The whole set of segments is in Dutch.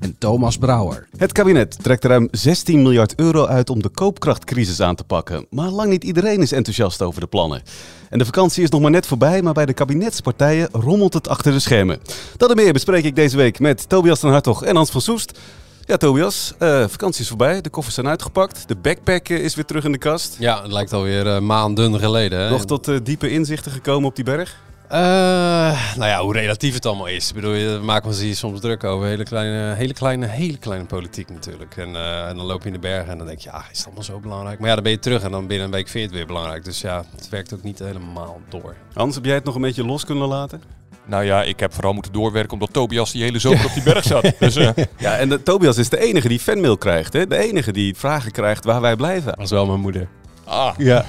en Thomas Brouwer. Het kabinet trekt ruim 16 miljard euro uit om de koopkrachtcrisis aan te pakken. Maar lang niet iedereen is enthousiast over de plannen. En de vakantie is nog maar net voorbij, maar bij de kabinetspartijen rommelt het achter de schermen. Dat en meer bespreek ik deze week met Tobias den Hartog en Hans van Soest. Ja, Tobias, uh, vakantie is voorbij, de koffers zijn uitgepakt, de backpack is weer terug in de kast. Ja, het lijkt alweer uh, maanden geleden. Hè? Nog tot uh, diepe inzichten gekomen op die berg? Uh, nou ja, hoe relatief het allemaal is. Ik bedoel, we maken ons hier soms druk over hele kleine, hele kleine, hele kleine politiek natuurlijk. En, uh, en dan loop je in de bergen en dan denk je, ja, is het allemaal zo belangrijk? Maar ja, dan ben je terug en dan binnen een week vind je het weer belangrijk. Dus ja, het werkt ook niet helemaal door. Hans, heb jij het nog een beetje los kunnen laten? Nou ja, ik heb vooral moeten doorwerken omdat Tobias die hele zomer op die berg zat. Dus, uh... Ja, en de, Tobias is de enige die fanmail krijgt. Hè? De enige die vragen krijgt waar wij blijven. Dat was wel mijn moeder. Ah. Ja,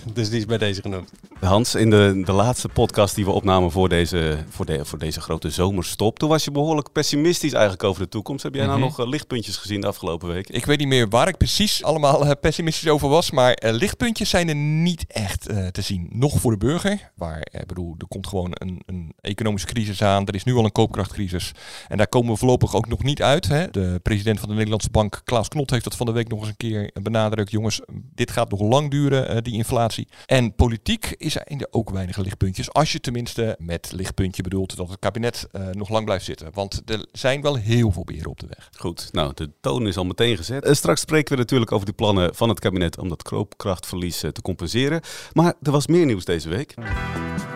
dus die is bij deze genoemd. Hans, in de, de laatste podcast die we opnamen voor deze, voor, de, voor deze grote zomerstop, toen was je behoorlijk pessimistisch eigenlijk over de toekomst. Heb jij nou mm -hmm. nog uh, lichtpuntjes gezien de afgelopen week? Ik weet niet meer waar ik precies allemaal uh, pessimistisch over was, maar uh, lichtpuntjes zijn er niet echt te zien. Nog voor de burger, waar, ik bedoel, er komt gewoon een, een, economische crisis aan, er is nu al een koopkrachtcrisis en daar komen we voorlopig ook nog niet uit. Hè. De president van de Nederlandse Bank, Klaas Knot, heeft dat van de week nog eens een keer benadrukt. Jongens, dit gaat nog lang duren, die inflatie. En politiek is er ook weinig lichtpuntjes. Als je tenminste met lichtpuntje bedoelt dat het kabinet uh, nog lang blijft zitten. Want er zijn wel heel veel beren op de weg. Goed, nou de toon is al meteen gezet. Uh, straks spreken we natuurlijk over de plannen van het kabinet om dat koopkrachtverlies uh, te compenseren. Maar er was meer nieuws deze week.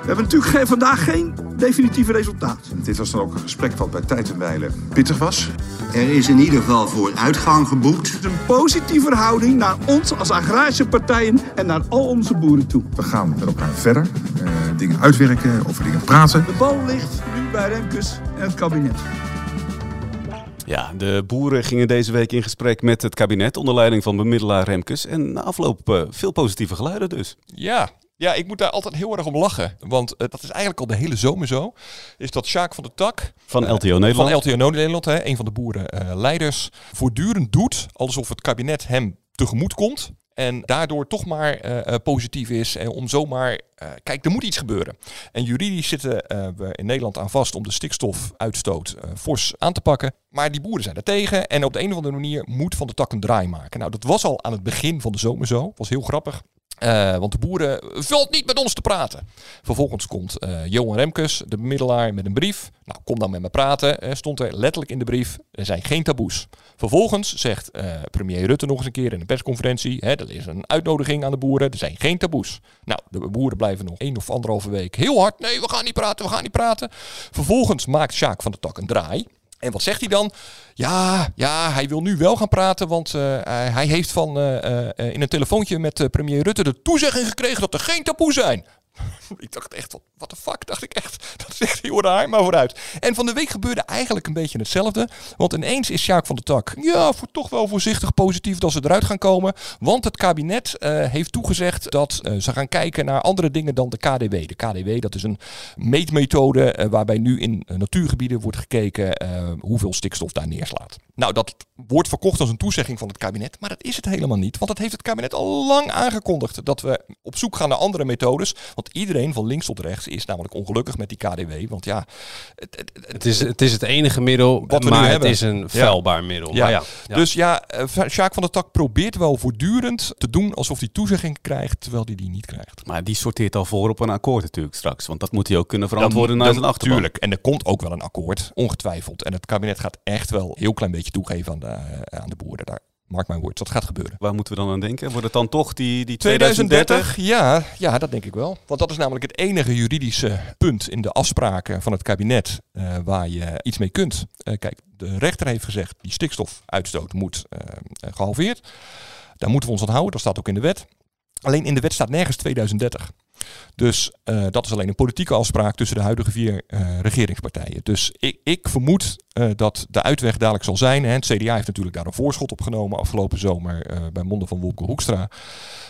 We hebben natuurlijk geen, vandaag geen definitieve resultaat. Dit was dan ook een gesprek wat bij tijd en wijle pittig was. Er is in ieder geval vooruitgang geboekt. Het is een positieve verhouding naar ons als agrarische partijen en naar al onze boeren toe. We gaan met elkaar verder, uh, dingen uitwerken, over dingen praten. De bal ligt nu bij Remkes en het kabinet. Ja, de boeren gingen deze week in gesprek met het kabinet onder leiding van bemiddelaar Remkes. En na afloop uh, veel positieve geluiden dus. Ja, ja, ik moet daar altijd heel erg om lachen. Want uh, dat is eigenlijk al de hele zomer zo. Is dat Sjaak van de Tak. Van LTO Nederland. Van LTO Nederland, hè, een van de boerenleiders. Uh, voortdurend doet alsof het kabinet hem tegemoet komt. En daardoor toch maar uh, positief is. En om zomaar. kijk, er moet iets gebeuren. En juridisch zitten we in Nederland aan vast om de stikstofuitstoot fors aan te pakken. Maar die boeren zijn er tegen. En op de een of andere manier moet Van de Tak een draai maken. Nou, dat was al aan het begin van de zomer zo. was heel grappig. Uh, want de boeren valt niet met ons te praten. Vervolgens komt uh, Johan Remkes, de bemiddelaar, met een brief. Nou, kom dan met me praten. Uh, stond er letterlijk in de brief. Er zijn geen taboes. Vervolgens zegt premier Rutte nog eens een keer in een persconferentie. Hè, er is een uitnodiging aan de boeren. Er zijn geen taboes. Nou, de boeren blijven nog één of anderhalve week heel hard. Nee, we gaan niet praten, we gaan niet praten. Vervolgens maakt Sjaak van de Tak een draai. En wat zegt hij dan? Ja, ja, hij wil nu wel gaan praten, want uh, hij heeft van uh, uh, in een telefoontje met premier Rutte de toezegging gekregen dat er geen taboe zijn. Ik dacht echt, wat de fuck, dacht ik echt. Dat is echt heel raar, maar vooruit. En van de week gebeurde eigenlijk een beetje hetzelfde. Want ineens is Sjaak van de Tak, ja, voor toch wel voorzichtig positief dat ze eruit gaan komen. Want het kabinet uh, heeft toegezegd dat uh, ze gaan kijken naar andere dingen dan de KDW. De KDW, dat is een meetmethode uh, waarbij nu in natuurgebieden wordt gekeken hoeveel stikstof daar neerslaat. Nou, dat wordt verkocht als een toezegging van het kabinet, maar dat is het helemaal niet. Want dat heeft het kabinet al lang aangekondigd. Dat we op zoek gaan naar andere methodes. Want iedereen van links tot rechts is namelijk ongelukkig met die KDW. Want ja, het, het, het, is, het is het enige middel, wat we maar nu hebben. het is een vuilbaar ja. middel. Ja. Ja, ja. Dus ja, uh, Sjaak van der Tak probeert wel voortdurend te doen alsof hij toezegging krijgt, terwijl hij die niet krijgt. Maar die sorteert al voor op een akkoord natuurlijk straks. Want dat moet hij ook kunnen verantwoorden naar zijn achterban. Tuurlijk, en er komt ook wel een akkoord, ongetwijfeld. En het kabinet gaat echt wel een heel klein beetje toegeven aan de, uh, aan de boeren daar. Mark mijn woord, dat gaat gebeuren. Waar moeten we dan aan denken? Wordt het dan toch die, die 2030? 2030? Ja, ja, dat denk ik wel. Want dat is namelijk het enige juridische punt in de afspraken van het kabinet uh, waar je iets mee kunt. Uh, kijk, de rechter heeft gezegd, die stikstofuitstoot moet uh, gehalveerd. Daar moeten we ons aan houden, dat staat ook in de wet. Alleen in de wet staat nergens 2030. Dus uh, dat is alleen een politieke afspraak tussen de huidige vier uh, regeringspartijen. Dus ik, ik vermoed uh, dat de uitweg dadelijk zal zijn. Hè, het CDA heeft natuurlijk daar een voorschot op genomen afgelopen zomer bij monden van Wolke Hoekstra.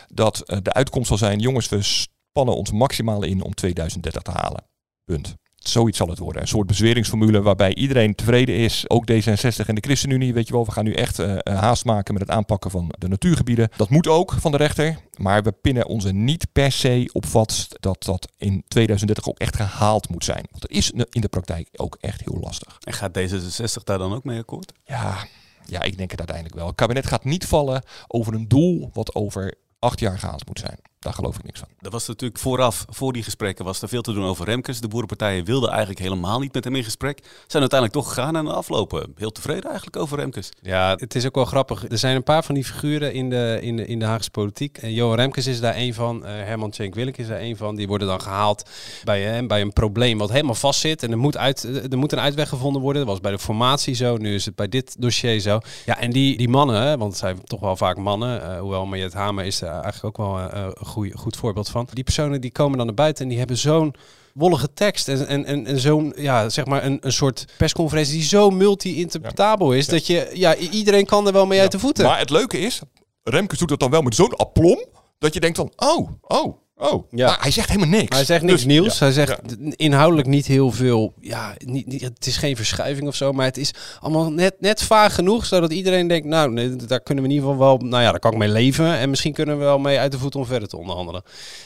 Dat de uitkomst zal zijn, jongens, we spannen ons maximaal in om 2030 te halen. Punt zoiets zal het worden. Een soort bezweringsformule waarbij iedereen tevreden is. Ook D66 en de ChristenUnie. Weet je wel, we gaan nu echt uh, haast maken met het aanpakken van de natuurgebieden. Dat moet ook van de rechter. Maar we pinnen ons er niet per se op vast dat dat in 2030 ook echt gehaald moet zijn. Want dat is in de praktijk ook echt heel lastig. En gaat D66 daar dan ook mee akkoord? Ja, ja, ik denk het uiteindelijk wel. Het kabinet gaat niet vallen over een doel wat over acht jaar gehaald moet zijn. Daar geloof ik niks van. Er was natuurlijk vooraf, voor die gesprekken, was er veel te doen over Remkes. De boerenpartijen wilden eigenlijk helemaal niet met hem in gesprek. Zijn uiteindelijk toch gegaan en aflopen. Heel tevreden eigenlijk over Remkes. Ja, het is ook wel grappig. Er zijn een paar van die figuren in de, in de, in de Haagse politiek. En Johan Remkes is daar een van. Uh, Herman Tjenk Willink is daar een van. Die worden dan gehaald bij, hem bij een probleem wat helemaal vastzit. En er moet, uit, er moet een uitweg gevonden worden. Dat was bij de formatie zo. Nu is het bij dit dossier zo. Ja, en die, die mannen, want het zijn toch wel vaak mannen. Uh, hoewel Mariette Hamer is er eigenlijk ook wel uh, goeie, goed voorbeeld van. Die personen die komen dan naar buiten en die hebben zo'n wollige tekst en, en, en, en zo'n, ja, zeg maar een, een soort persconferentie die zo multi-interpretabel is, dat je, ja, iedereen kan er wel mee uit de voeten. Maar het leuke is, Remkes doet dat dan wel met zo'n aplom, dat je denkt van, oh, oh, Oh, ja. Maar hij zegt helemaal niks. Hij zegt niks dus, nieuws. Hij zegt inhoudelijk niet heel veel. Ja, niet, niet, het is geen verschuiving of zo. Maar het is allemaal net, net vaag genoeg. Zodat iedereen denkt, nou, nee, daar kunnen we in ieder geval wel. Nou ja, daar kan ik mee leven. En misschien kunnen we wel mee uit de voet om verder te onderhandelen.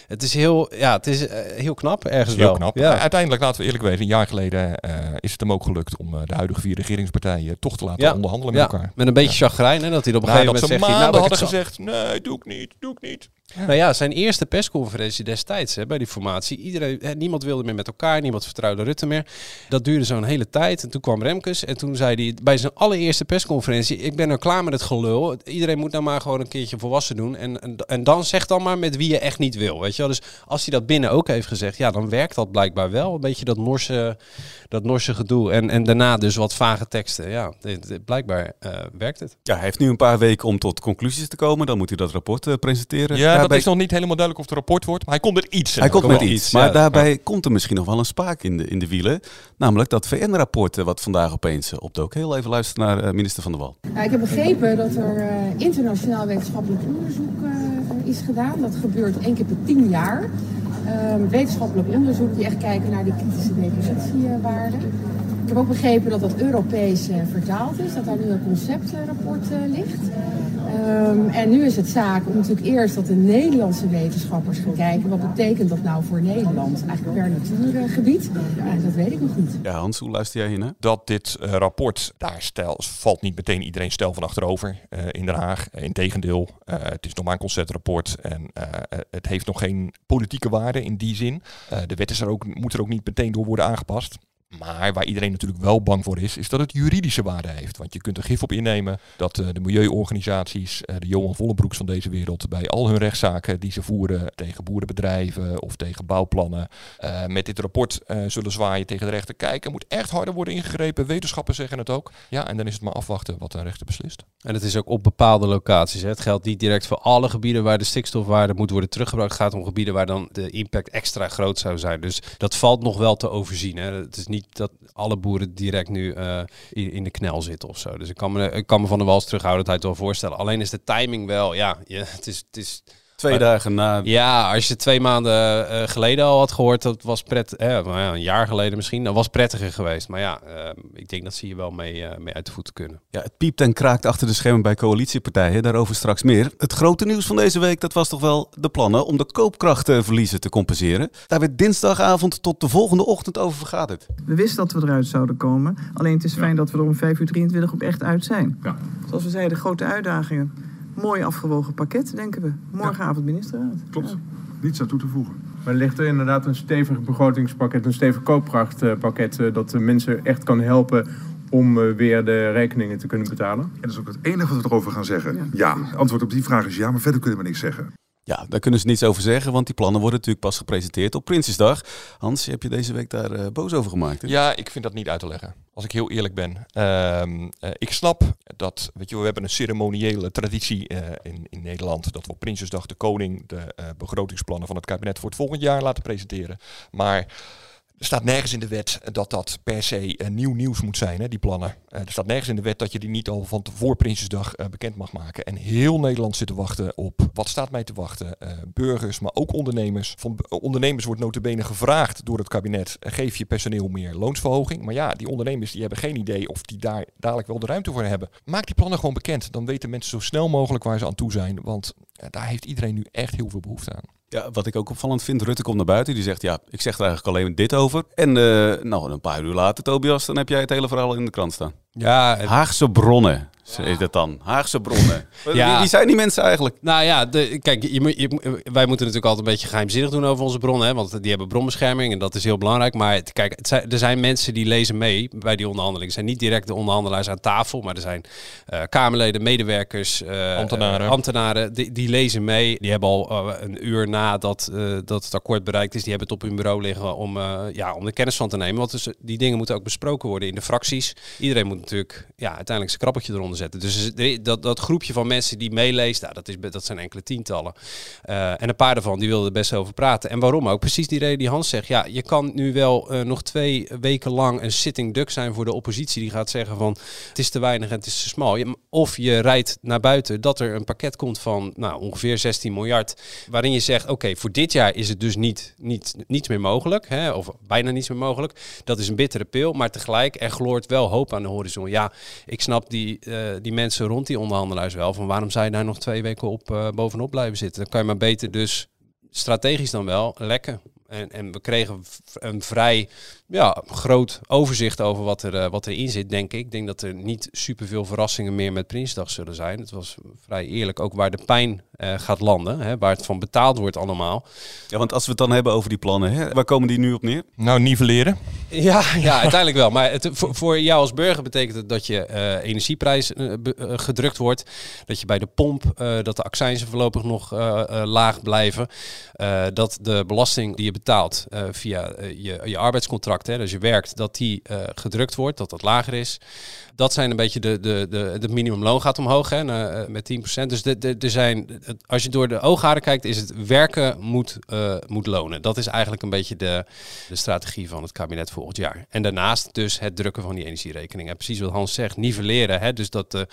Het is heel, ja, het is uh, heel knap ergens heel wel. knap. Ja. Uiteindelijk, laten we eerlijk weten, een jaar geleden uh, is het hem ook gelukt om uh, de huidige vier regeringspartijen toch te laten onderhandelen met elkaar. Met een beetje chagrijn, hè, dat hij op een gegeven moment zegt... Nou, hadden gezegd, nee, doe ik niet, doe ik niet. Nou ja, zijn eerste persconferentie destijds hè, bij die formatie. Iedereen, hè, niemand wilde meer met elkaar, niemand vertrouwde Rutte meer. Dat duurde zo'n hele tijd. En toen kwam Remkes en toen zei hij bij zijn allereerste persconferentie: Ik ben er klaar met het gelul. Iedereen moet nou maar gewoon een keertje volwassen doen. En, en, en dan zeg dan maar met wie je echt niet wil. Weet je wel? Dus als hij dat binnen ook heeft gezegd, ja, dan werkt dat blijkbaar wel. Een beetje dat Norse, dat Norse gedoe. En, en daarna dus wat vage teksten. Ja, dit, blijkbaar uh, werkt het. Ja, hij heeft nu een paar weken om tot conclusies te komen. Dan moet hij dat rapport uh, presenteren. Ja, dat is nog niet helemaal duidelijk of het rapport wordt. Maar hij komt er iets. Hij komt met iets. Maar daarbij komt er misschien nog wel een spaak in de, in de wielen. Namelijk dat VN-rapport wat vandaag opeens opdook. Heel even luisteren naar uh, minister Van der Wal. Ja, ik heb begrepen dat er uh, internationaal wetenschappelijk onderzoek uh, is gedaan. Dat gebeurt één keer per tien jaar. Ehm, wetenschappelijk onderzoek die echt kijken naar die kritische depositiewaarden. Ik heb ook begrepen dat dat Europees vertaald is. Dat daar nu een conceptrapport ligt. Um, en nu is het zaak om natuurlijk eerst dat de Nederlandse wetenschappers gaan kijken. Wat betekent dat nou voor Nederland? Eigenlijk per natuurgebied. Uh, dat weet ik nog niet. Ja, Hans, hoe luister jij hiernaar? Dat dit uh, rapport, daar stel, valt niet meteen iedereen stel van achterover uh, in Den Haag. Integendeel, het is nog maar een conceptrapport. En het heeft nog geen politieke waarde in die zin. de wet is er ook, moet er ook niet meteen door worden aangepast. Maar waar iedereen natuurlijk wel bang voor is, is dat het juridische waarde heeft. Want je kunt er gif op innemen dat uh, de milieuorganisaties, uh, de Johan Vollebroeks van deze wereld, bij al hun rechtszaken die ze voeren tegen boerenbedrijven of tegen bouwplannen, uh, met dit rapport zullen zwaaien tegen de rechter. Kijken, er moet echt harder worden ingegrepen. Wetenschappers zeggen het ook. Ja, en dan is het maar afwachten wat de rechter beslist. En het is ook op bepaalde locaties. Hè. Het geldt niet direct voor alle gebieden waar de stikstofwaarde moet worden teruggebruikt. Het gaat om gebieden waar dan de impact extra groot zou zijn. Dus dat valt nog wel te overzien. Hè. Het is niet dat alle boeren direct nu uh, in, de knel zitten of zo. Dus ik kan me, ik kan me van de wals terughouden dat hij het wel voorstellen. Alleen is de timing wel, ja, je, het is... Het is Twee dagen na. Ja, als je twee maanden uh, geleden al had gehoord, dat was pret, eh, nou ja, een jaar geleden misschien, dat was prettiger geweest. Maar ja, uh, ik denk dat ze hier wel mee, mee uit de voeten kunnen. Ja, het piept en kraakt achter de schermen bij coalitiepartijen. Daarover straks meer. Het grote nieuws van deze week, dat was toch wel de plannen om de koopkrachtverliezen te compenseren. Daar werd dinsdagavond tot de volgende ochtend over vergaderd. We wisten dat we eruit zouden komen. Alleen het is fijn dat we er om 5 uur 23 ook echt uit zijn. Ja. Zoals we zeiden, grote uitdagingen mooi afgewogen pakket, denken we. Morgenavond ministerraad. Klopt. Ja. Niets aan toe te voegen. Maar ligt er inderdaad een stevig begrotingspakket, een stevig koopkrachtpakket... Eh, dat de mensen echt kan helpen om eh, weer de rekeningen te kunnen betalen? En dat is ook het enige wat we erover gaan zeggen. Ja. ja. Antwoord op die vraag is ja, maar verder kunnen we niks zeggen. Ja, daar kunnen ze niets over zeggen, want die plannen worden natuurlijk pas gepresenteerd op Prinsjesdag. Hans, heb je deze week daar uh, boos over gemaakt? Ja, ik vind dat niet uit te leggen. Als ik heel eerlijk ben. Uh, ik snap dat, weet je, we hebben een ceremoniële traditie uh, in, in Nederland. Dat we op Prinsjesdag de koning de begrotingsplannen van het kabinet voor het volgend jaar laten presenteren. Maar er staat nergens in de wet dat dat per se uh, nieuw nieuws moet zijn, hè, die plannen. Uh, er staat nergens in de wet dat je die niet al van voor Prinsjesdag uh, bekend mag maken. En heel Nederland zit te wachten op wat staat mij te wachten. burgers, maar ook ondernemers. Van ondernemers wordt notabene gevraagd door het kabinet, geef je personeel meer loonsverhoging. Maar ja, die ondernemers die hebben geen idee of die daar dadelijk wel de ruimte voor hebben. Maak die plannen gewoon bekend. Dan weten mensen zo snel mogelijk waar ze aan toe zijn. Want daar heeft iedereen nu echt heel veel behoefte aan. Ja, wat ik ook opvallend vind, Rutte komt naar buiten. Die zegt, ja, ik zeg er eigenlijk alleen dit over. En uh, nou, een paar uur later, Tobias, dan heb jij het hele verhaal in de krant staan. Ja, Haagse bronnen is dat dan? Haagse bronnen. ja. wie, zijn die mensen eigenlijk? Nou ja, de, kijk, je, je, wij moeten natuurlijk altijd een beetje geheimzinnig doen over onze bronnen. Hè, want die hebben bronbescherming en dat is heel belangrijk. Maar kijk, het zijn, er zijn mensen die lezen mee bij die onderhandelingen. Het zijn niet direct de onderhandelaars aan tafel, maar er zijn uh, Kamerleden, medewerkers, uh, ambtenaren, uh, ambtenaren die, die, lezen mee. Die hebben al een uur nadat dat het akkoord bereikt is, die hebben het op hun bureau liggen om, ja, om de kennis van te nemen. Want dus, die dingen moeten ook besproken worden in de fracties. Iedereen moet natuurlijk ja, uiteindelijk zijn krabbeltje eronder zetten. Dus dat, dat groepje van mensen die meeleest, nou, dat, is, dat zijn enkele tientallen. Uh, en een paar daarvan die wilden er best over praten. En waarom ook? Precies die reden die Hans zegt. Ja, je kan nu wel uh, nog twee weken lang een sitting duck zijn voor de oppositie die gaat zeggen van het is te weinig en het is te smal. Of je rijdt naar buiten dat er een pakket komt van nou, ongeveer 16 miljard. Waarin je zegt, oké, voor dit jaar is het dus niet, niet, niets meer mogelijk. Hè, of bijna niets meer mogelijk. Dat is een bittere pil. Maar tegelijk, er gloort wel hoop aan de horizon. Ja, ik snap die, uh, die mensen rond die onderhandelaars wel. Van waarom je daar nog twee weken op uh, bovenop blijven zitten? Dan kan je maar beter dus strategisch dan wel lekken. En, en we kregen een vrij ja, groot overzicht over wat, er, uh, wat erin zit, denk ik. Ik denk dat er niet superveel verrassingen meer met Prinsdag zullen zijn. Het was vrij eerlijk ook waar de pijn uh, gaat landen, hè, waar het van betaald wordt allemaal. Ja, want als we het dan hebben over die plannen, hè, waar komen die nu op neer? Nou, nivelleren. Ja, ja uiteindelijk wel. Maar het, voor, voor, jou als burger betekent het dat je uh, energieprijs gedrukt wordt. Dat je bij de pomp, dat de accijnzen voorlopig nog laag blijven. dat de belasting die je betaalt via je, je arbeidscontract hè, dus je werkt, dat die uh, gedrukt wordt, dat dat lager is. Dat zijn een beetje de, de, de, de minimumloon gaat omhoog hè, uh, met 10%. Dus de, de, de zijn, als je door de oogharen kijkt, is het werken moet, uh, moet lonen. Dat is eigenlijk een beetje de, de strategie van het kabinet volgend jaar. En daarnaast dus het drukken van die energierekening. En precies wat Hans zegt, nivelleren. Hè, dus dat de,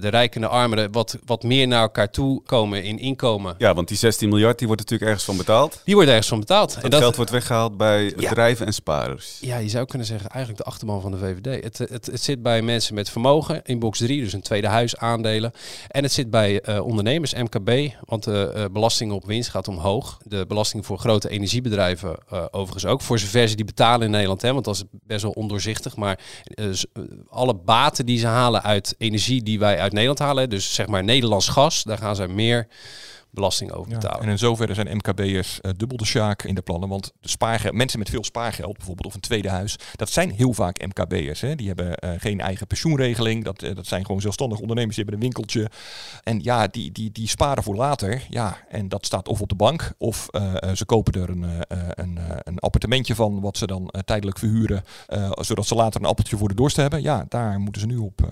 de rijken en de armen wat, wat meer naar elkaar toe komen in inkomen. Ja, want die 16 miljard die wordt natuurlijk ergens van betaald. Die wordt ergens van betaald. Dat en dat geld wordt weggehaald bij bedrijven en sparers. Ja, je zou kunnen zeggen eigenlijk de achterban van de VVD. Het, het, het zit bij mensen met vermogen in box 3, dus een tweede huis aandelen. En het zit bij uh, ondernemers, MKB, want de uh, belasting op winst gaat omhoog. De belasting voor grote energiebedrijven overigens ook. Voor zover ze die betalen in Nederland, hè, want dat is best wel ondoorzichtig. Maar alle baten die ze halen uit energie die wij uit Nederland halen, dus zeg maar Nederlands gas, daar gaan ze meer belasting over betalen. Ja, en in zoverre zijn MKB'ers uh, dubbel de sjaak in de plannen. Want de spaargeld, mensen met veel spaargeld, bijvoorbeeld of een tweede huis, dat zijn heel vaak MKB'ers. Die hebben uh, geen eigen pensioenregeling. Dat, uh, dat zijn gewoon zelfstandig ondernemers, die hebben een winkeltje. En ja, die, die, die sparen voor later. Ja, en dat staat of op de bank, of ze kopen er een, een, een appartementje van, wat ze dan tijdelijk verhuren, zodat ze later een appeltje voor de dorst hebben. Ja, daar moeten ze nu op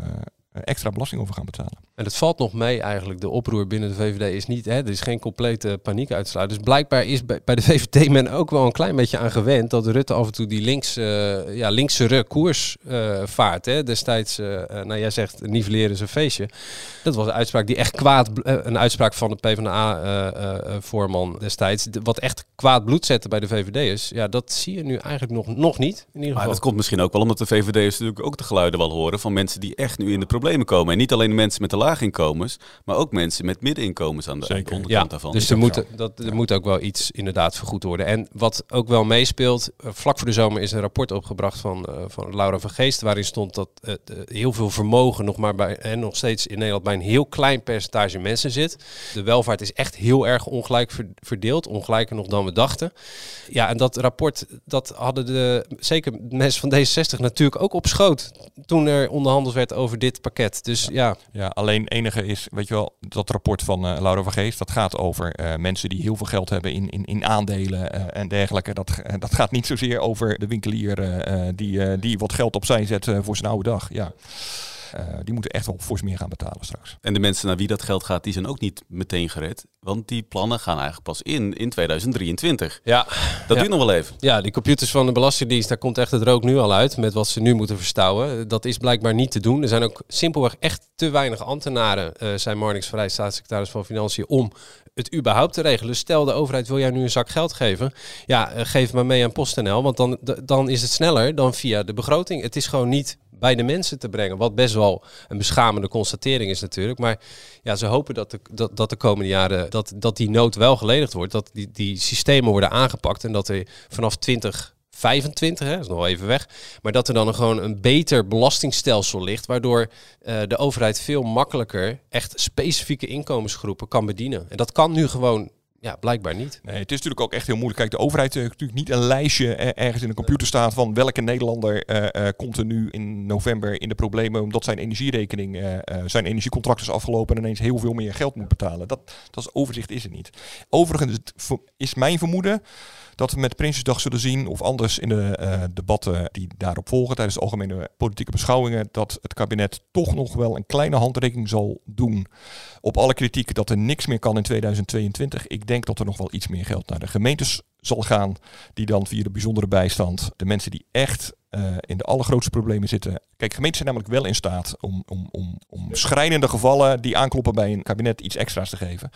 extra belasting over gaan betalen. En het valt nog mee eigenlijk. De oproer binnen de VVD is niet, hè, er is geen complete paniek uitsluit. Dus blijkbaar is bij, bij de VVD men ook wel een klein beetje aan gewend dat Rutte af en toe die links, uh, ja, linkse koers uh, vaart. Hè. Destijds, uh, nou jij zegt nivelleren is een feestje. Dat was een uitspraak die echt kwaad, een uitspraak van de PvdA-voorman destijds, wat echt kwaad bloed zette bij de VVD'ers. Ja, dat zie je nu eigenlijk nog, nog niet. In ieder geval. Maar dat komt misschien ook wel omdat de VVD'ers natuurlijk ook de geluiden wel horen van mensen die echt nu in de problemen komen. En niet alleen de mensen met de inkomens, maar ook mensen met middeninkomens aan de Zeker. onderkant ja, daarvan. Dus er moet, dat, er moet ook wel iets inderdaad vergoed worden. En wat ook wel meespeelt, eh, vlak voor de zomer is een rapport opgebracht van, uh, van Laura van Geest, waarin stond dat uh, heel veel vermogen nog maar bij en nog steeds in Nederland bij een heel klein percentage mensen zit. De welvaart is echt heel erg ongelijk verdeeld, ongelijker nog dan we dachten. Ja, en dat rapport, dat hadden de zeker mensen van D66 natuurlijk ook op schoot toen er onderhandeld werd over dit pakket. Dus ja. Ja, alleen enige is, weet je wel, dat rapport van uh, Laura van Geest, dat gaat over uh, mensen die heel veel geld hebben in, in, in aandelen uh, en dergelijke. Dat, dat gaat niet zozeer over de winkelier die, die wat geld opzij zet voor zijn oude dag. Ja. Uh, die moeten echt wel fors meer gaan betalen straks. En de mensen naar wie dat geld gaat, die zijn ook niet meteen gered. Want die plannen gaan eigenlijk pas in in 2023. Ja. Dat ja. duurt nog wel even. Ja, die computers van de Belastingdienst, daar komt echt het rook nu al uit. Met wat ze nu moeten verstouwen. Dat is blijkbaar niet te doen. Er zijn ook simpelweg echt te weinig ambtenaren, uh, zei Marnix Vrij, staatssecretaris van Financiën, om het überhaupt te regelen. Stel de overheid wil jij nu een zak geld geven. Ja, uh, geef maar mee aan PostNL. Want dan, dan is het sneller dan via de begroting. Het is gewoon niet bij de mensen te brengen. Wat best wel een beschamende constatering is natuurlijk. Maar ja, ze hopen dat de, dat, dat de komende jaren dat, dat die nood wel geledigd wordt. Dat die, die systemen worden aangepakt en dat er vanaf 2025, hè, is nog even weg, maar dat er dan gewoon een beter belastingstelsel ligt, waardoor uh, de overheid veel makkelijker echt specifieke inkomensgroepen kan bedienen. En dat kan nu gewoon ja, blijkbaar niet. Nee, het is natuurlijk ook echt heel moeilijk. Kijk, de overheid heeft natuurlijk niet een lijstje ergens in een computer staat van welke Nederlander uh, komt er nu in november in de problemen omdat zijn energierekening, zijn energiecontract is afgelopen en ineens heel veel meer geld moet betalen. Dat, dat overzicht is er niet. Overigens is mijn vermoeden dat we met Prinsjesdag zullen zien, of anders in de uh, debatten die daarop volgen tijdens de algemene politieke beschouwingen, dat het kabinet toch nog wel een kleine handreiking zal doen op alle kritiek dat er niks meer kan in 2022. Ik denk dat er nog wel iets meer geld naar de gemeentes zal gaan, die dan via de bijzondere bijstand de mensen die echt uh, in de allergrootste problemen zitten. Kijk, gemeenten zijn namelijk wel in staat om, om, om, om schrijnende gevallen die aankloppen bij een kabinet iets extra's te geven.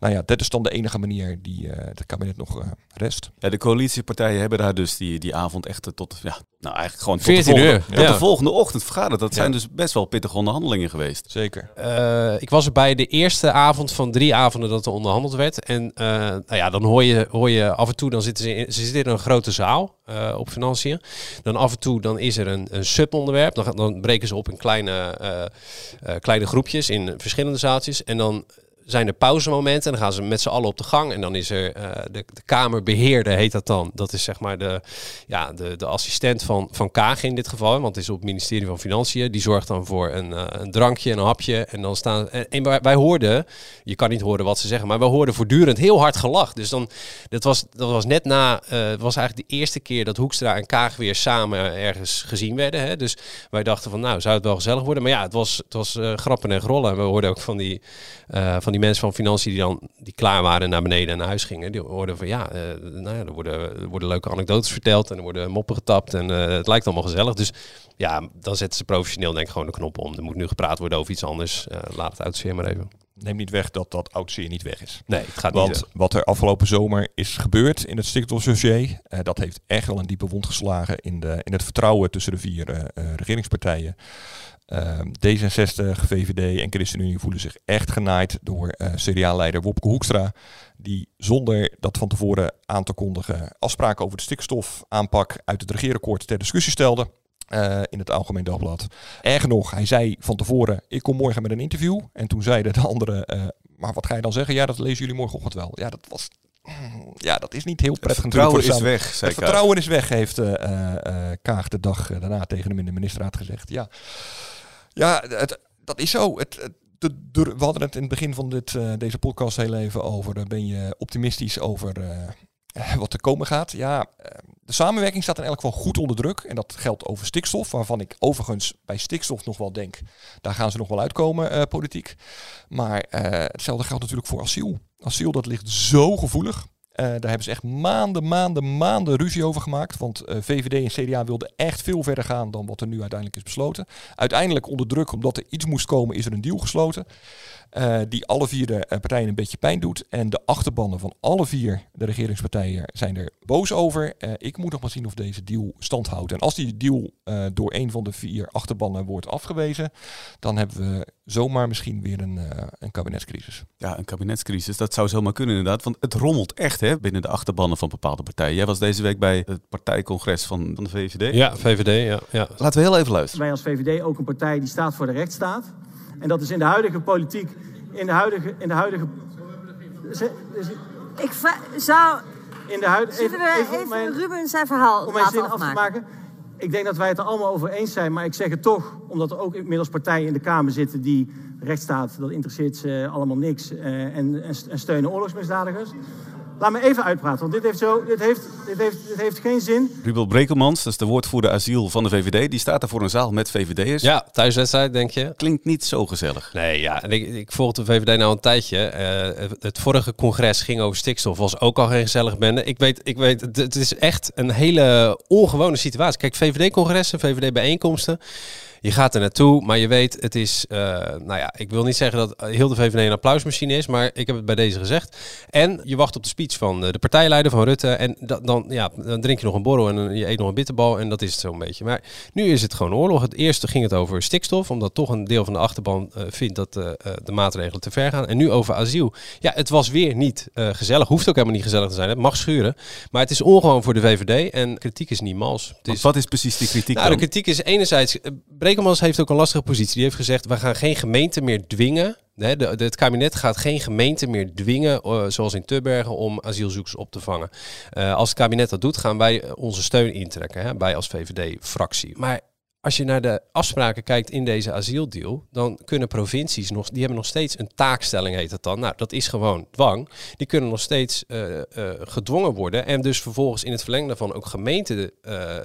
Nou ja, dat is dan de enige manier die uh, het kabinet nog uh, rest. Ja, de coalitiepartijen hebben daar dus die, die avond echt tot, ja, nou eigenlijk gewoon tot, 14 de volgende, uur, tot ja. de volgende ochtend vergaderd. Dat Ja. zijn dus best wel pittige onderhandelingen geweest. Zeker. Eh, ik was er bij de eerste avond van drie avonden dat er onderhandeld werd. En eh, nou ja, dan hoor je, hoor je af en toe, dan zitten ze in, ze zitten in een grote zaal eh, op financiën. Dan af en toe dan is er een, een subonderwerp. Dan, dan breken ze op in kleine, eh, eh, kleine groepjes in verschillende zaaltjes. En dan zijn er pauzemomenten en dan gaan ze met z'n allen op de gang. En dan is er eh, de, de kamerbeheerder, heet dat dan. Dat is zeg maar de, ja, de, de assistent van, van Kaag in dit geval. Want het is op het ministerie van Financiën. Die zorgt dan voor een, eh, een drankje, een hapje. En dan staan. En, en wij, hoorden, je kan niet horen wat ze zeggen, maar wij hoorden voortdurend heel hard gelach. Dus dan, dat was, dat was net na, het was eigenlijk de eerste keer dat Hoekstra en Kaag weer samen ergens gezien werden. Hè? Dus wij dachten van, nou, zou het wel gezellig worden? Maar ja, het was, het was grappen en grollen. En we hoorden ook van die, van die mensen van Financiën die dan die klaar waren en naar beneden en naar huis gingen. Die hoorden van, ja, eh, nou ja er, worden, er worden leuke anekdotes verteld en er worden moppen getapt. En eh, het lijkt allemaal gezellig. Dus ja, dan zetten ze professioneel denk ik gewoon de knop om. Er moet nu gepraat worden over iets anders. Eh, laat het uit maar even. Neem niet weg dat dat oud zeer niet weg is. Nee, het gaat Want niet weg. wat er afgelopen zomer is gebeurd in het stikstofdossier, eh dat heeft echt wel een diepe wond geslagen in, de, in het vertrouwen tussen de vier eh, regeringspartijen. Ehm, D66, VVD en ChristenUnie voelen zich echt genaaid door CDA-leider Wopke Hoekstra, die zonder dat van tevoren aan te kondigen afspraken over de stikstofaanpak uit het regeerakkoord ter discussie stelde. Eh, in het Algemeen Dagblad. Erger nog, hij zei van tevoren, ik kom morgen met een interview. En toen zeiden de anderen, eh, maar wat ga je dan zeggen? Ja, dat lezen jullie morgenochtend wel. Ja, dat was... Ja, dat is niet heel prettig. natuurlijk vertrouwen is weg, zei Het vertrouwen is weg, heeft eh, Kaag de dag daarna tegen hem in de ministerraad gezegd. Ja, ja het, dat is zo. Het, het- de, de- we hadden het in het begin van dit, deze podcast heel even over. ben je optimistisch over wat er komen gaat? Ja, eh, de samenwerking staat in elk geval goed onder druk. En dat geldt over stikstof, waarvan ik overigens bij stikstof nog wel denk, daar gaan ze nog wel uitkomen, eh, politiek. Maar eh, hetzelfde geldt natuurlijk voor asiel. Asiel, dat ligt zo gevoelig. Eh, daar hebben ze echt maanden, maanden, maanden ruzie over gemaakt. Want eh, VVD en CDA wilden echt veel verder gaan dan wat er nu uiteindelijk is besloten. Uiteindelijk onder druk, omdat er iets moest komen, is er een deal gesloten. eh, die alle vier de partijen een beetje pijn doet. En de achterbannen van alle vier de regeringspartijen zijn er boos over. Ik moet nog maar zien of deze deal stand houdt. En als die deal door een van de vier achterbannen wordt afgewezen, dan hebben we zomaar misschien weer een, een kabinetscrisis. Ja, een kabinetscrisis, dat zou zomaar kunnen inderdaad. Want het rommelt echt binnen de achterbannen van bepaalde partijen. Jij was deze week bij het partijcongres van, van de VVD. Ja, VVD, ja. ja. Laten we heel even luisteren. Wij als VVD ook een partij die staat voor de rechtsstaat. En dat is in de huidige politiek, in de huidige... In de huidige dus Ik zou... in de huidige Zullen we even, mijn- Ruben zijn verhaal om mijn zin af te afmaken? maken. ik denk dat wij het er allemaal over eens zijn, maar ik zeg het toch, omdat er ook inmiddels partijen in de Kamer zitten die rechtsstaat, dat interesseert ze allemaal niks eh, en, en, en steunen oorlogsmisdadigers. Laat me even uitpraten, want dit heeft, zo, dit heeft, dit heeft, dit heeft geen zin. Rubel Brekelmans, dat is de woordvoerder asiel van de VVD, die staat er voor een zaal met VVD'ers. Ja, thuiswedstrijd, denk je? Klinkt niet zo gezellig. Nee, ja. En ik, ik volg de VVD nou een tijdje. Eh, het, vorige congres ging over stikstof, was ook al geen gezellig bende. Ik weet, ik weet, het- het is echt een hele ongewone situatie. Kijk, VVD-congressen, VVD-bijeenkomsten. Je gaat er naartoe, maar je weet, het is, eh, nou ja, ik wil niet zeggen dat heel de VVD een applausmachine is, maar ik heb het bij deze gezegd. En je wacht op de speech van eh, de partijleider, van Rutte, en da- dan, ja, dan drink je nog een borrel en je eet nog een bitterbal en dat is het zo'n beetje. Maar nu is het gewoon oorlog. Het eerste ging het over stikstof, omdat toch een deel van de achterban eh, vindt dat de maatregelen te ver gaan. En nu over asiel. Ja, het was weer niet gezellig, hoeft ook helemaal niet gezellig te zijn, het mag schuren. Maar het is ongewoon voor de VVD en kritiek is niet mals. Het Want is, wat is precies die kritiek nou, dan? de kritiek is enerzijds. Brekelmans heeft ook een lastige positie. Die heeft gezegd: we gaan geen gemeente meer dwingen. Het kabinet gaat geen gemeente meer dwingen, eh, zoals in Tubbergen, om asielzoekers op te vangen. Eh, als het kabinet dat doet, gaan wij onze steun intrekken. Hè, wij als VVD-fractie. Maar als je naar de afspraken kijkt in deze asieldeal, dan kunnen provincies nog, die hebben nog steeds een taakstelling, heet het dan. Nou, dat is gewoon dwang. Die kunnen nog steeds eh, eh, gedwongen worden en dus vervolgens in het verlengde daarvan ook gemeenten eh,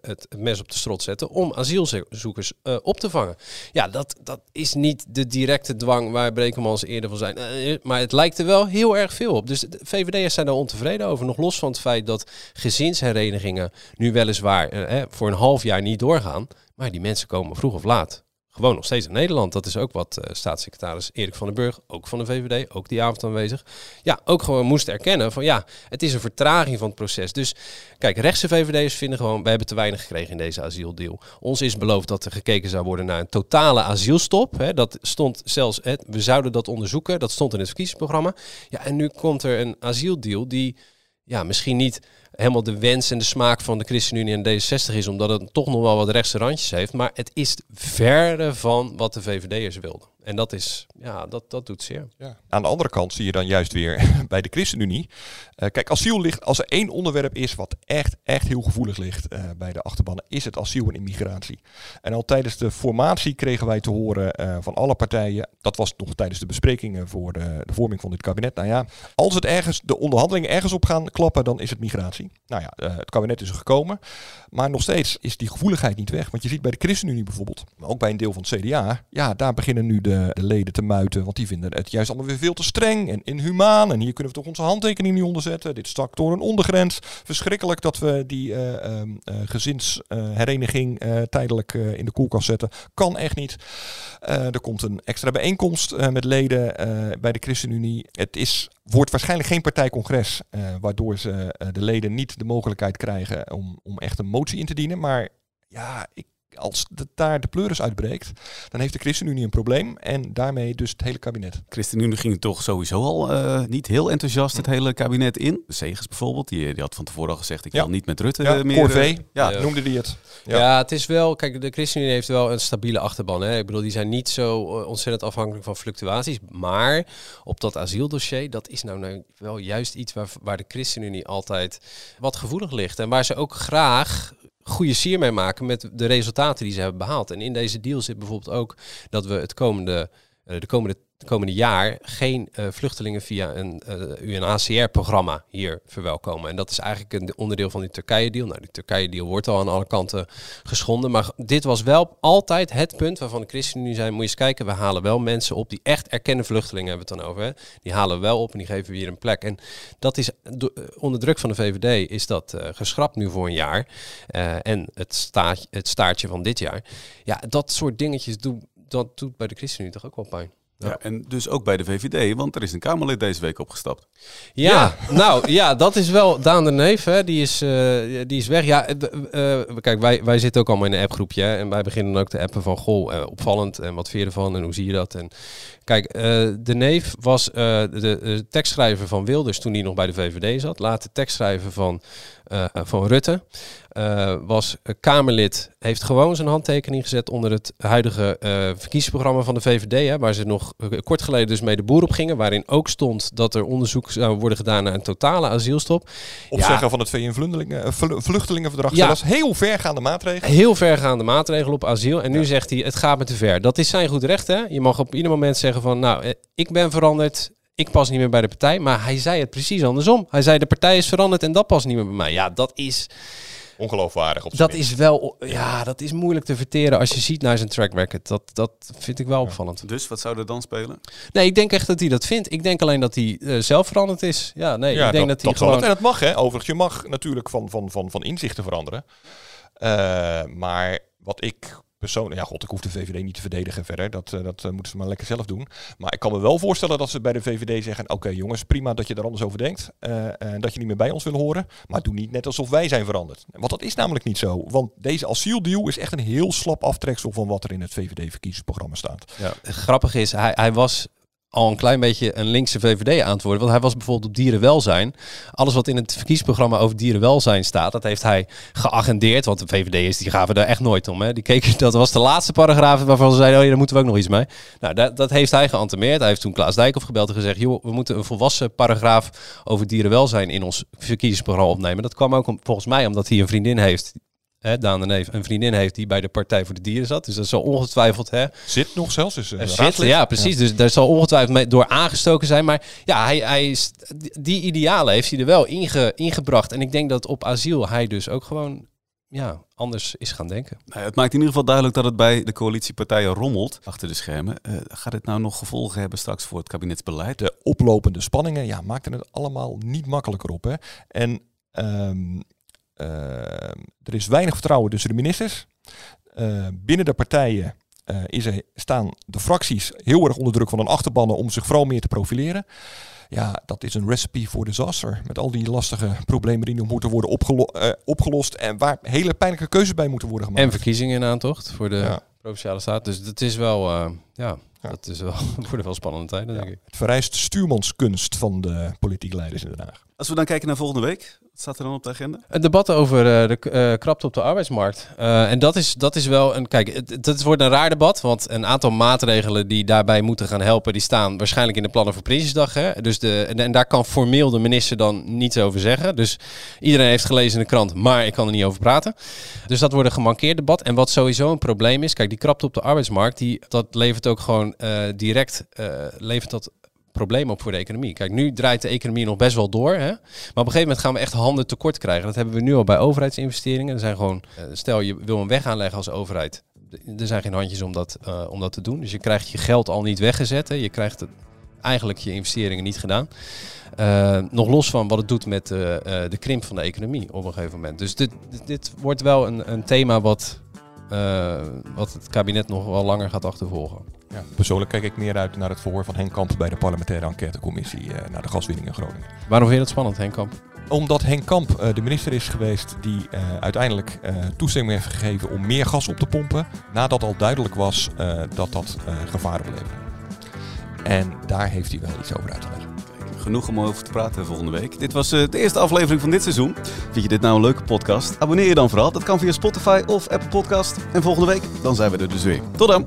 het mes op de strot zetten om asielzoekers op te vangen. Ja, dat, dat is niet de directe dwang waar Brekelmans eerder van zijn. Maar het lijkt er wel heel erg veel op. Dus de VVD'ers zijn daar ontevreden over. Nog los van het feit dat gezinsherenigingen nu weliswaar voor een half jaar niet doorgaan. Maar die mensen komen vroeg of laat gewoon nog steeds in Nederland. Dat is ook wat eh, staatssecretaris Erik van den Burg, ook van de VVD, ook die avond aanwezig, ja, ook gewoon moest erkennen van ja, het is een vertraging van het proces. Dus kijk, rechtse VVD'ers vinden gewoon, we hebben te weinig gekregen in deze asieldeal. Ons is beloofd dat er gekeken zou worden naar een totale asielstop. Hè. Dat stond zelfs, we zouden dat onderzoeken, dat stond in het verkiezingsprogramma. Ja, en nu komt er een asieldeal die ja, misschien niet helemaal de wens en de smaak van de ChristenUnie en D66 is, omdat het toch nog wel wat rechtse randjes heeft. Maar het is verre van wat de VVD'ers wilden. En dat is, ja, dat, dat doet zeer. Aan de andere kant zie je dan juist weer bij de ChristenUnie. eh, kijk, asiel ligt, als er één onderwerp is wat echt, echt heel gevoelig ligt eh, bij de achterbannen, is het asiel en immigratie. En al tijdens de formatie kregen wij te horen eh, van alle partijen, dat was nog tijdens de besprekingen voor de, de vorming van dit kabinet. Nou ja, als het ergens, de onderhandelingen ergens op gaan klappen, dan is het migratie. Nou ja, het kabinet is er gekomen. Maar nog steeds is die gevoeligheid niet weg. Want je ziet bij de ChristenUnie bijvoorbeeld, maar ook bij een deel van het CDA, ja, daar beginnen nu de, de leden te muiten. Want die vinden het juist allemaal weer veel te streng en inhumaan. En hier kunnen we toch onze handtekening niet onder zetten. Dit stak door een ondergrens. Verschrikkelijk dat we die eh, ehm, eh, gezinshereniging eh, tijdelijk eh, in de koelkast zetten. Kan echt niet. Eh, er komt een extra bijeenkomst eh, met leden eh, bij de ChristenUnie. Het is, wordt waarschijnlijk geen partijcongres, eh, waardoor ze eh, de leden niet de mogelijkheid krijgen om, om echt een motie in te dienen. Maar ja, ik, als de, daar de pleuris uitbreekt, dan heeft de ChristenUnie een probleem en daarmee dus het hele kabinet. ChristenUnie ging toch sowieso al eh, niet heel enthousiast het hele kabinet in. Segers bijvoorbeeld, die, die had van tevoren al gezegd, ik Ja. wil niet met Rutte Ja, eh, meer... Corvée, eh, ja, Ja. noemde die het. Ja. het is wel, kijk, de ChristenUnie heeft wel een stabiele achterban. Hè. Ik bedoel, die zijn niet zo ontzettend afhankelijk van fluctuaties. Maar op dat asieldossier, dat is nou, nou wel juist iets waar, waar de ChristenUnie altijd wat gevoelig ligt. En waar ze ook graag goede sier mee maken met de resultaten die ze hebben behaald. En in deze deal zit bijvoorbeeld ook dat we het komende, eh, de komende, komende jaar geen eh, vluchtelingen via een eh, UNHCR-programma hier verwelkomen. En dat is eigenlijk een onderdeel van die Turkije-deal. Nou, die Turkije-deal wordt al aan alle kanten geschonden. Maar dit was wel altijd het punt waarvan de ChristenUnie zei... moet je eens kijken, we halen wel mensen op die echt erkende vluchtelingen hebben we het dan over. Hè? Die halen we wel op en die geven we hier een plek. En dat is eh, onder druk van de VVD is dat geschrapt nu voor een jaar. En het, het staartje van dit jaar. Ja, dat soort dingetjes dat doet bij de ChristenUnie toch ook wel pijn. Ja, en dus ook bij de VVD, want er is een Kamerlid deze week opgestapt. Ja, nou ja, dat is wel Daan de Neef, hè, die, is, eh, die is weg. Ja, eh, kijk, wij, wij zitten ook allemaal in een appgroepje hè, en wij beginnen dan ook te appen van, goh, eh, opvallend en wat vind je ervan en hoe zie je dat? En kijk, eh, de Neef was eh, de, de tekstschrijver van Wilders toen hij nog bij de VVD zat, later tekstschrijver van, eh, van Rutte. Eh, was eh, Kamerlid, heeft gewoon zijn handtekening gezet onder het huidige eh, verkiezingsprogramma van de VVD. Hè, waar ze nog kort geleden dus mee de boer op gingen. Waarin ook stond dat er onderzoek zou worden gedaan naar een totale asielstop. Opzeggen van het VN-vluchtelingenverdrag. Ja. Zelfs heel vergaande maatregelen. Heel vergaande maatregelen op asiel. En nu zegt hij, het gaat me te ver. Dat is zijn goed recht, hè. Je mag op ieder moment zeggen van, nou, ik ben veranderd. Ik pas niet meer bij de partij. Maar hij zei het precies andersom. Hij zei, de partij is veranderd en dat past niet meer bij mij. Ja, dat is... Ongeloofwaardig op Dat is wel, ja, dat is moeilijk te verteren als je ziet naar zijn track record. Dat, dat vind ik wel opvallend. Dus wat zou er dan spelen? Nee, ik denk echt dat hij dat vindt. Ik denk alleen dat hij eh, zelf veranderd is. Ja, nee, Ja, ik denk dat, hij gewoon... het. En dat mag, hè? Overigens, je mag natuurlijk van, van, van, van inzichten veranderen. Eh, maar wat ik persoonlijk... Ja, god, ik hoef de VVD niet te verdedigen verder. Dat, eh, dat eh, moeten ze maar lekker zelf doen. Maar ik kan me wel voorstellen dat ze bij de VVD zeggen... Oké jongens, prima dat je er anders over denkt. eh, en dat je niet meer bij ons wil horen. Maar doe niet net alsof wij zijn veranderd. Want dat is namelijk niet zo. Want deze asieldeal is echt een heel slap aftreksel... van wat er in het VVD-verkiezingsprogramma staat. Grappige is, hij, hij was al een klein beetje een linkse VVD aan worden. Want hij was bijvoorbeeld op dierenwelzijn. Alles wat in het verkiezingsprogramma over dierenwelzijn staat, dat heeft hij geagendeerd. Want de VVD'ers die gaven daar echt nooit om. Hè. Die keken, dat was de laatste paragraaf waarvan ze zeiden, oh ja, daar moeten we ook nog iets mee. Nou, dat, dat heeft hij geantemeerd. Hij heeft toen Klaas Dijkhoff gebeld en gezegd, joh, we moeten een volwassen paragraaf over dierenwelzijn in ons verkiezingsprogramma opnemen. Dat kwam ook volgens mij omdat hij een vriendin heeft Hè, Daan de Neef een vriendin heeft die bij de Partij voor de Dieren zat. Dus dat zal ongetwijfeld... Hè, Zit nog zelfs. Is een zit, raadslid. ja, precies. Dus daar zal ongetwijfeld mee door aangestoken zijn. Maar ja, hij, hij is, die- idealen heeft hij er wel inge, ingebracht. En ik denk dat op asiel hij dus ook gewoon ja, anders is gaan denken. Nou, het maakt in ieder geval duidelijk dat het bij de coalitiepartijen rommelt achter de schermen. Eh, gaat dit nou nog gevolgen hebben straks voor het kabinetsbeleid? De oplopende spanningen ja, maakten het allemaal niet makkelijker op. Hè. En ehm, er is weinig vertrouwen tussen de ministers. Eh, binnen de partijen eh, is er, staan de fracties heel erg onder druk van hun achterbannen om zich vooral meer te profileren. Ja, dat is een recipe voor disaster. Met al die lastige problemen die nog moeten worden opgelo- eh, opgelost. En waar hele pijnlijke keuzes bij moeten worden gemaakt. En verkiezingen in aantocht voor de Ja. Provinciale Staat. Dus dat is wel, eh, ja, dat is wel, het worden wel spannende tijden, denk ik. Het vereist stuurmanskunst van de politieke leiders in Den Haag. Als we dan kijken naar volgende week, staat er dan op de agenda? Een debat over eh, de eh, krapte op de arbeidsmarkt. Eh, en dat is, dat is wel een. Kijk, het, het- wordt een raar debat. Want een aantal maatregelen die daarbij moeten gaan helpen, die staan waarschijnlijk in de plannen voor Prinsjesdag. Hè? Dus de, en, daar kan formeel de minister dan niets over zeggen. Dus iedereen heeft gelezen in de krant, maar ik kan er niet over praten. Dus dat wordt een gemankeerd debat. En wat sowieso een probleem is, kijk, die krapte op de arbeidsmarkt, die, dat levert ook gewoon direct levert dat probleem op voor de economie. Kijk, nu draait de economie nog best wel door. Hè? Maar op een gegeven moment gaan we echt handen tekort krijgen. Dat hebben we nu al bij overheidsinvesteringen. Er zijn gewoon, eh, stel je wil een weg aanleggen als overheid. Er zijn geen handjes om dat, eh, om dat te doen. Dus je krijgt je geld al niet weggezet. Je krijgt het, eigenlijk je investeringen niet gedaan. Eh, nog los van wat het doet met de krimp van de economie op een gegeven moment. Dus dit, dit, wordt wel een, een thema wat, wat het kabinet nog wel langer gaat achtervolgen. Ja, persoonlijk kijk ik meer uit naar het verhoor van Henk Kamp bij de parlementaire enquêtecommissie eh, naar de gaswinning in Groningen. Waarom vind je dat spannend, Henk Kamp? Omdat Henk Kamp eh, de minister is geweest die eh, uiteindelijk eh, toestemming heeft gegeven om meer gas op te pompen. Nadat al duidelijk was eh, dat dat gevaar opleverde. En daar heeft hij wel iets over uit te leggen. Genoeg om over te praten volgende week. Dit was eh, de eerste aflevering van dit seizoen. Vind je dit nou een leuke podcast? Abonneer je dan vooral. Dat kan via Spotify of Apple Podcast. En volgende week, dan zijn we er dus weer. Tot dan!